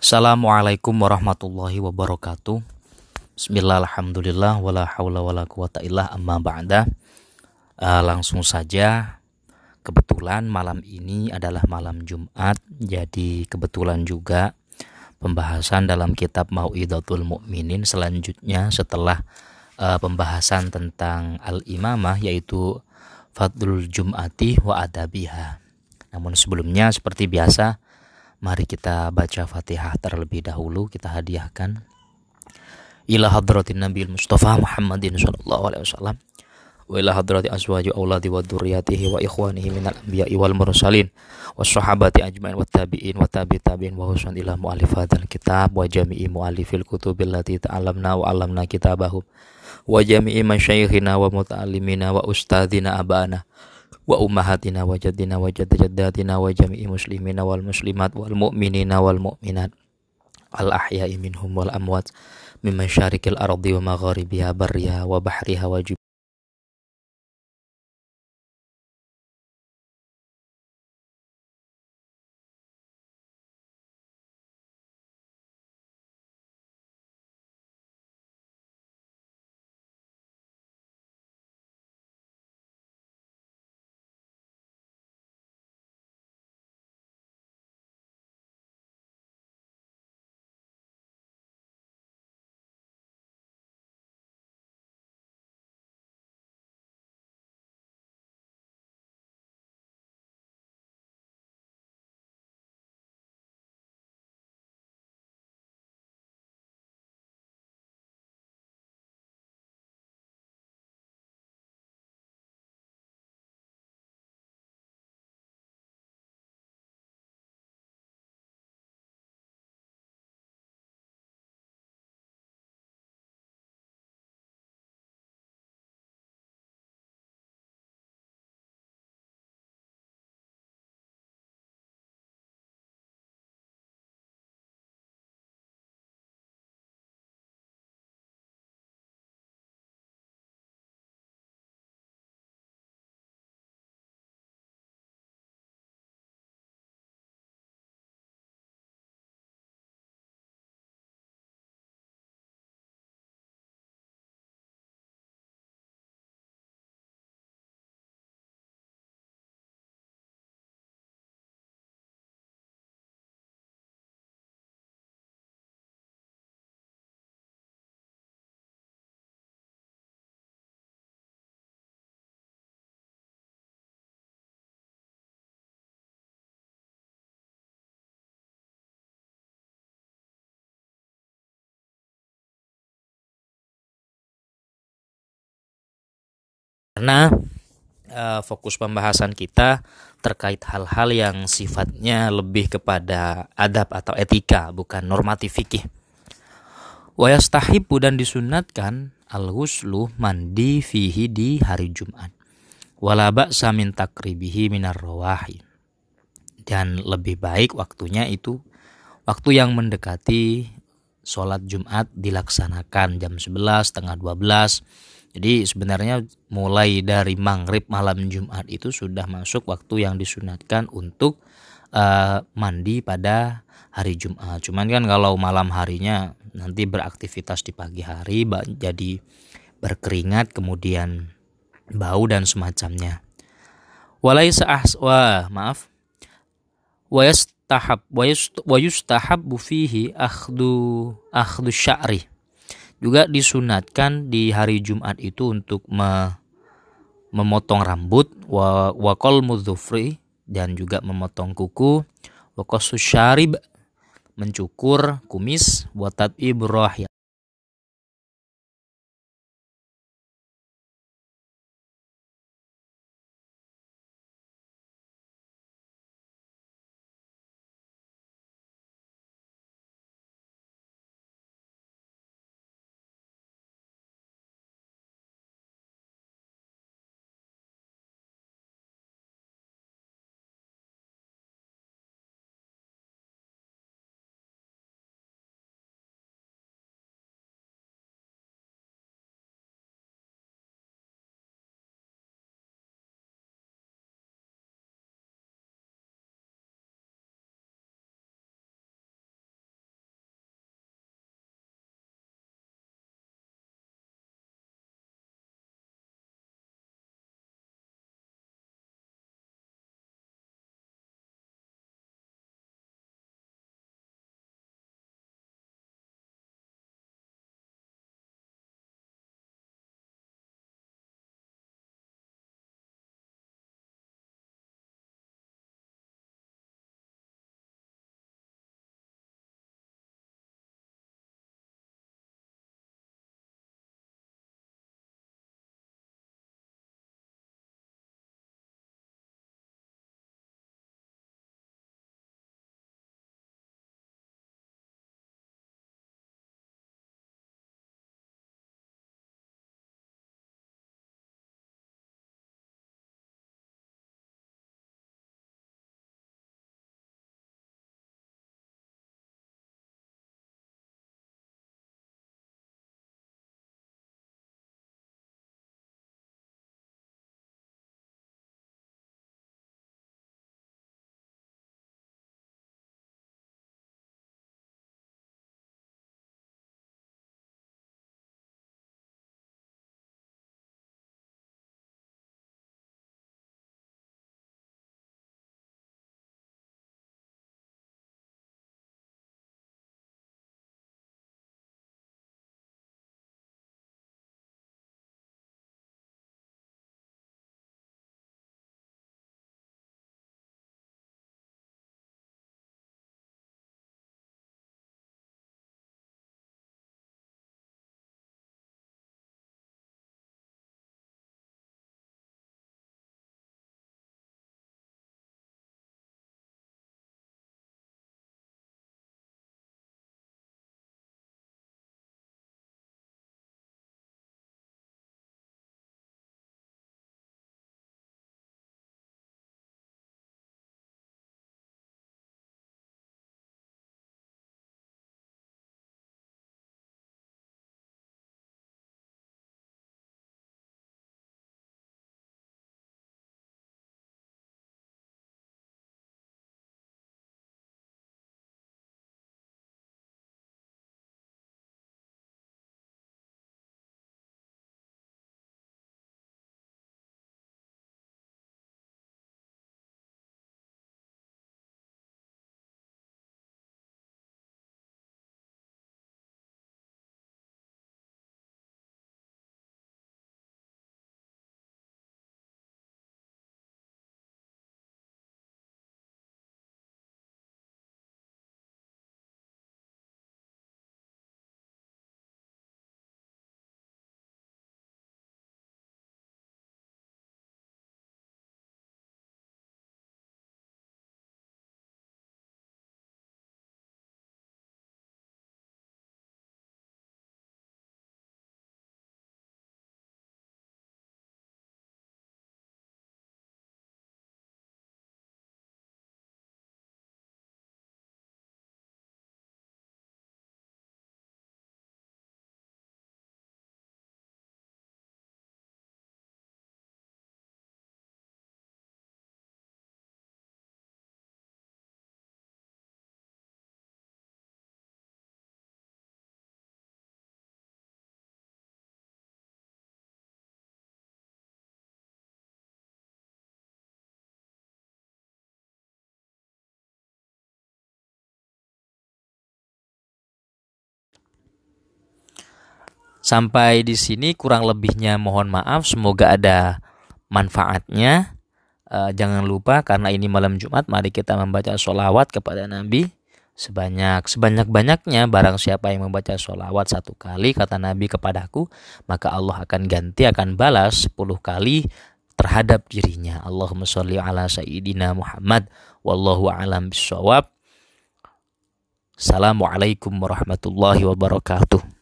Assalamualaikum warahmatullahi wabarakatuh. Bismillah, alhamdulillah, wala hawla wala amma ba'da. Uh, langsung saja, kebetulan malam ini adalah malam Jumat, jadi kebetulan juga pembahasan dalam kitab Mau'idatul Mukminin selanjutnya setelah uh, pembahasan tentang al-imamah yaitu Fadlul Jum'ati wa Adabiha. Namun sebelumnya seperti biasa Mari kita baca Fatihah terlebih dahulu kita hadiahkan. Ila hadratin Nabi Mustafa Muhammadin sallallahu alaihi wasallam. Wa ila hadrati azwaji auladi wa dzurriyyatihi wa ikhwanihi minal anbiya'i wal mursalin. Was sahabati ajmain wa tabi'in wa tabi tabi'in wa husan ila mu'allifatil kitab wa jami'i mu'allifil kutubil lati ta'allamna wa 'allamna kitabahum wa jami'i masyayikhina wa muta'allimina wa ustadzina abana wa ummahatina wa jaddina wa jaddadatina wa jami'i muslimina wal muslimat wal mu'minina wal mu'minat al ahya'i minhum wal karena uh, fokus pembahasan kita terkait hal-hal yang sifatnya lebih kepada adab atau etika bukan normatif fikih. Wayastahibu dan disunatkan al-ghuslu mandi fihi di hari Jumat. Walaba samin takribihi minar rawahi. Dan lebih baik waktunya itu waktu yang mendekati sholat Jumat dilaksanakan jam 11, tengah 12 jadi sebenarnya mulai dari maghrib malam Jumat itu sudah masuk waktu yang disunatkan untuk uh, mandi pada hari Jumat. Cuman kan kalau malam harinya nanti beraktivitas di pagi hari jadi berkeringat kemudian bau dan semacamnya. Walai wa maaf. Wa yastahab wa yustahab fihi akhdu akhdu sya'ri juga disunatkan di hari Jumat itu untuk me, memotong rambut wa wakol mudhufri dan juga memotong kuku wa syarib mencukur kumis wa tatib Sampai di sini kurang lebihnya mohon maaf. Semoga ada manfaatnya. Uh, jangan lupa karena ini malam Jumat, mari kita membaca sholawat kepada Nabi sebanyak sebanyak banyaknya. Barang siapa yang membaca sholawat satu kali kata Nabi kepadaku, maka Allah akan ganti akan balas sepuluh kali terhadap dirinya. Allahumma sholli ala sayyidina Muhammad. Wallahu alam bisawab. Assalamualaikum warahmatullahi wabarakatuh.